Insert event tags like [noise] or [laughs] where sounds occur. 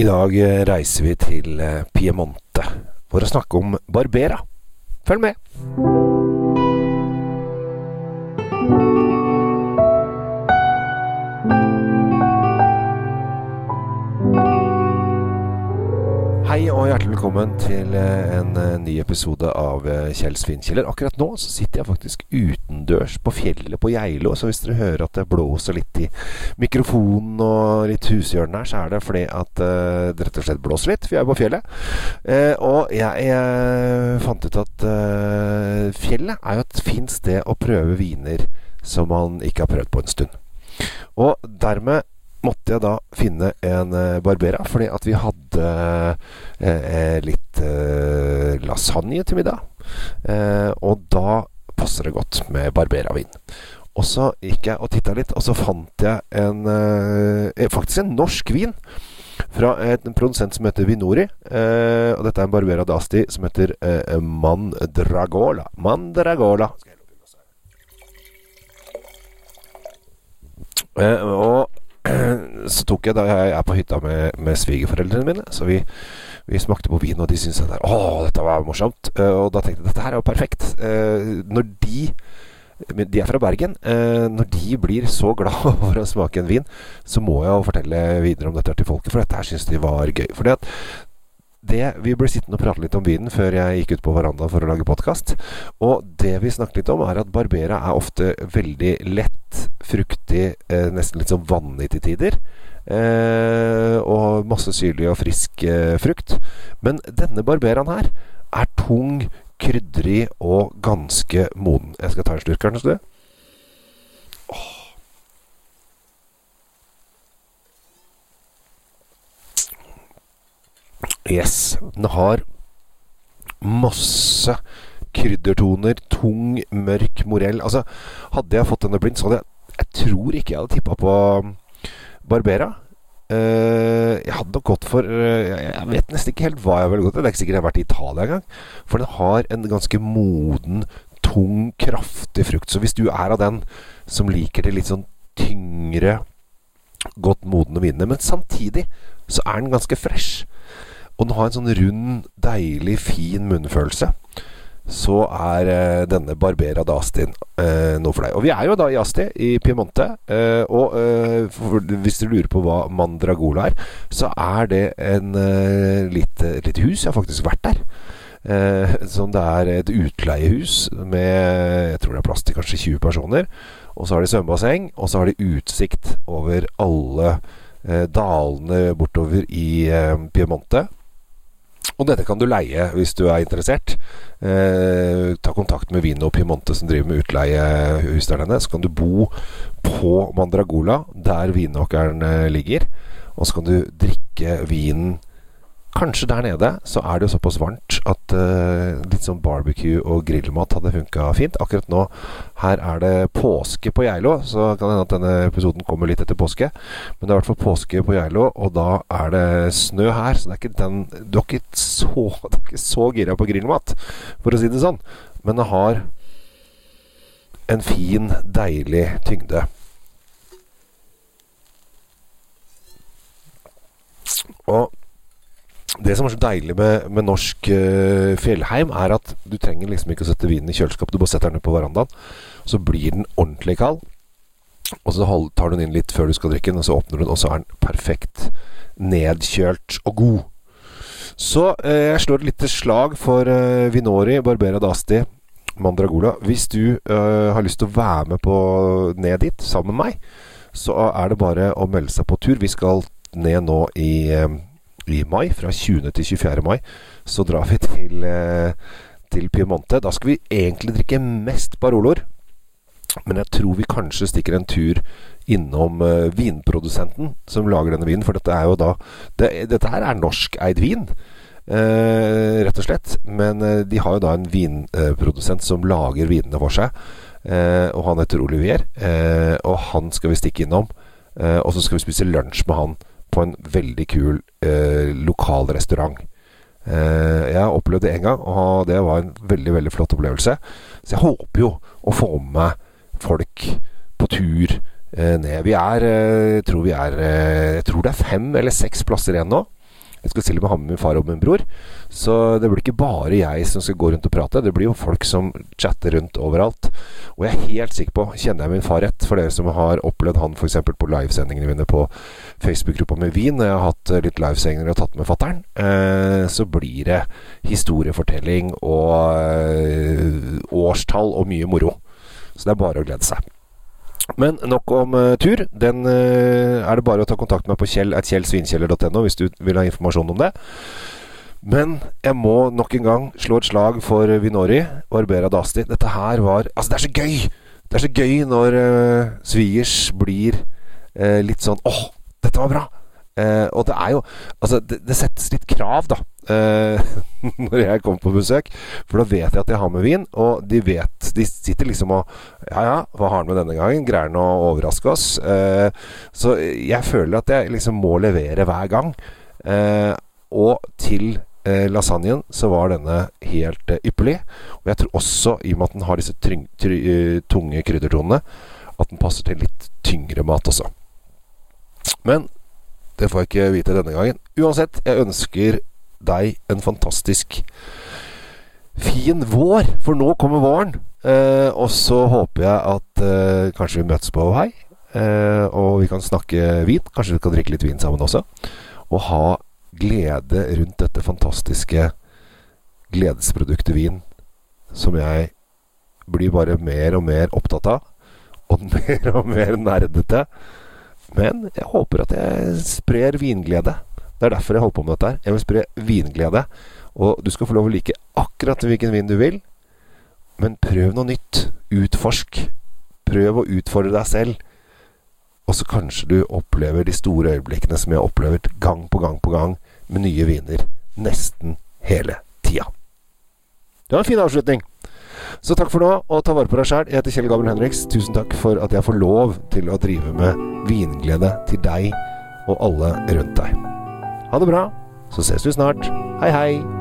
I dag eh, reiser vi til eh, Piemonte for å snakke om Barbera. Følg med! Hei og hjertelig velkommen til eh, en eh, ny episode av Kjells Kjell Svinkjeller. Akkurat nå så sitter jeg faktisk utendørs på fjellet på Geilo, så hvis dere hører at det blåser litt i mikrofonen og litt hushjørnet her, så er det fordi at eh, det rett og slett blåser litt, for jeg er på fjellet. Eh, og jeg eh, fant ut at eh, fjellet er jo et fint sted å prøve viner som man ikke har prøvd på en stund. Og dermed måtte jeg da finne en eh, Barbera, fordi at vi hadde eh, litt eh, lasagne til middag. Eh, og da passer det godt med Barbera-vin. Og så gikk jeg og titta litt, og så fant jeg en eh, faktisk en norsk vin. Fra en produsent som heter Vinori. Eh, og dette er en Barbera d'Asti som heter eh, Mandragola. Mandragola. Eh, og så tok jeg da jeg er på hytta med, med svigerforeldrene mine. Så vi, vi smakte på vin, og de syntes at Å, dette var morsomt. Eh, og da tenkte jeg dette her er jo perfekt. Eh, når de De er fra Bergen. Eh, når de blir så glad [laughs] over å smake en vin, så må jeg jo fortelle videre om dette til folket, for dette her syns de var gøy. Fordi at det, Vi ble sittende og prate litt om vinen før jeg gikk ut på verandaen for å lage podkast. Og det vi snakket litt om, er at Barbera er ofte veldig lett, fruktig, eh, nesten litt sånn vannig til tider. Eh, og masse syrlig og frisk eh, frukt. Men denne Barberaen her er tung, krydrig og ganske moden. Jeg skal ta en slurk her skal du. Åh. Yes. Den har masse kryddertoner. Tung, mørk morell. Altså, hadde jeg fått denne blind, så hadde jeg Jeg tror ikke jeg hadde tippa på Barbera. Uh, jeg hadde nok gått for uh, jeg, vet nesten ikke helt hva jeg ville gått for. Det er ikke sikkert jeg har vært i Italia engang. For den har en ganske moden, tung, kraftig frukt. Så hvis du er av den som liker det litt sånn tyngre, godt modne vinene, men samtidig så er den ganske fresh. Og den har en sånn rund, deilig, fin munnfølelse. Så er eh, denne Barbera d'Astin eh, noe for deg. Og vi er jo da i Asti, i Piemonte. Eh, og hvis du lurer på hva Mandragola er, så er det en eh, lite, hus. Jeg har faktisk vært der. Eh, som det er et utleiehus med Jeg tror det er plass til kanskje 20 personer. Og så har de svømmebasseng, og så har de utsikt over alle eh, dalene bortover i eh, Piemonte. Og dette kan du leie hvis du er interessert. Eh, ta kontakt med Vino Piemonte som driver med utleiehus der nede. Så kan du bo på Mandragola, der vinåkeren eh, ligger. Og så kan du drikke vinen Kanskje der nede så er det jo såpass varmt at uh, litt sånn barbecue og grillmat hadde funka fint. Akkurat nå her er det påske på Geilo, så kan det hende at denne episoden kommer litt etter påske. Men det er i hvert fall påske på Geilo, og da er det snø her. Så det er ikke den Du er ikke så, [laughs] er så gira på grillmat, for å si det sånn. Men det har en fin, deilig tyngde. Og det som er så deilig med, med norsk uh, fjellheim, er at du trenger liksom ikke å sette vinen i kjøleskapet. Du bare setter den ut på verandaen. Så blir den ordentlig kald. Og så tar du den inn litt før du skal drikke den, og så åpner du den, og så er den perfekt nedkjølt og god. Så uh, jeg slår et lite slag for uh, Vinori, Barbera d'Asti, Mandragola. Hvis du har lyst til å være med på ned dit sammen med meg, så er det bare å melde seg på tur. Vi skal ned nå i i mai, fra 20. til 24. mai, så drar vi [laughs] til, eh, til Piemonte. Da skal vi egentlig drikke mest Baroloer. Men jeg tror vi kanskje stikker en tur innom uh, vinprodusenten som lager denne vinen. For dette er jo da det, Dette her er norskeid vin, uh, rett og slett. Men uh, de har jo da en vinprodusent som lager vinene for seg. og han heter Olivier. og han skal vi stikke innom. og så skal vi spise lunsj med han på en veldig kul eh, lokal restaurant. Eh, jeg opplevde det én gang, og det var en veldig veldig flott opplevelse. Så jeg håper jo å få med meg folk på tur eh, ned. Vi er, eh, tror vi er eh, Jeg tror det er fem eller seks plasser igjen nå. Jeg skal til og med ha med min far og min bror. Så det blir ikke bare jeg som skal gå rundt og prate. Det blir jo folk som chatter rundt overalt. Og jeg er helt sikker på, kjenner jeg min far rett, for dere som har opplevd han f.eks. på livesendingene mine på Facebook-gruppa med Wien, når jeg har hatt eh, litt livesendinger og tatt med fattern, eh, så blir det historiefortelling og eh, årstall og mye moro. Så det er bare å glede seg. Men nok om uh, tur. Den uh, er det bare å ta kontakt med på kjell.kjellsvinkjeller.no hvis du vil ha informasjon om det. Men jeg må nok en gang slå et slag for Vinori og Arbera Dasti. Dette her var Altså, det er så gøy! Det er så gøy når uh, svigers blir litt sånn åh, dette var bra! og det er jo Altså, det, det settes litt krav, da. [laughs] når jeg kommer på besøk. For da vet jeg at jeg har med vin, og de vet De sitter liksom og Ja ja, hva har han med denne gangen? Greier han å overraske oss? Så jeg føler at jeg liksom må levere hver gang. Og til lasagnen så var denne helt eh, ypperlig. Og jeg tror også, i og med at den har disse tryng, try, uh, tunge kryddertonene, at den passer til litt tyngre mat også. Men det får jeg ikke vite denne gangen. Uansett, jeg ønsker deg en fantastisk fin vår, for nå kommer våren. Eh, og så håper jeg at eh, kanskje vi møtes på Hei, eh, og vi kan snakke vin. Kanskje vi kan drikke litt vin sammen også. Og ha glede rundt dette fantastiske gledesproduktet vin, som jeg blir bare mer og mer opptatt av. Og [laughs] mer og mer nerdete. Men jeg håper at jeg sprer vinglede. Det er derfor jeg holder på med dette her. Jeg vil spre vinglede. Og du skal få lov å like akkurat hvilken vin du vil. Men prøv noe nytt. Utforsk. Prøv å utfordre deg selv. Og så kanskje du opplever de store øyeblikkene som jeg har opplevd gang på gang på gang med nye viner. Nesten hele tida. Det var en fin avslutning. Så takk for nå, og ta vare på deg sjæl. Jeg heter Kjell Gabriel Henriks. Tusen takk for at jeg får lov til å drive med vinglede til deg og alle rundt deg. Ha det bra, så ses vi snart. Hei, hei.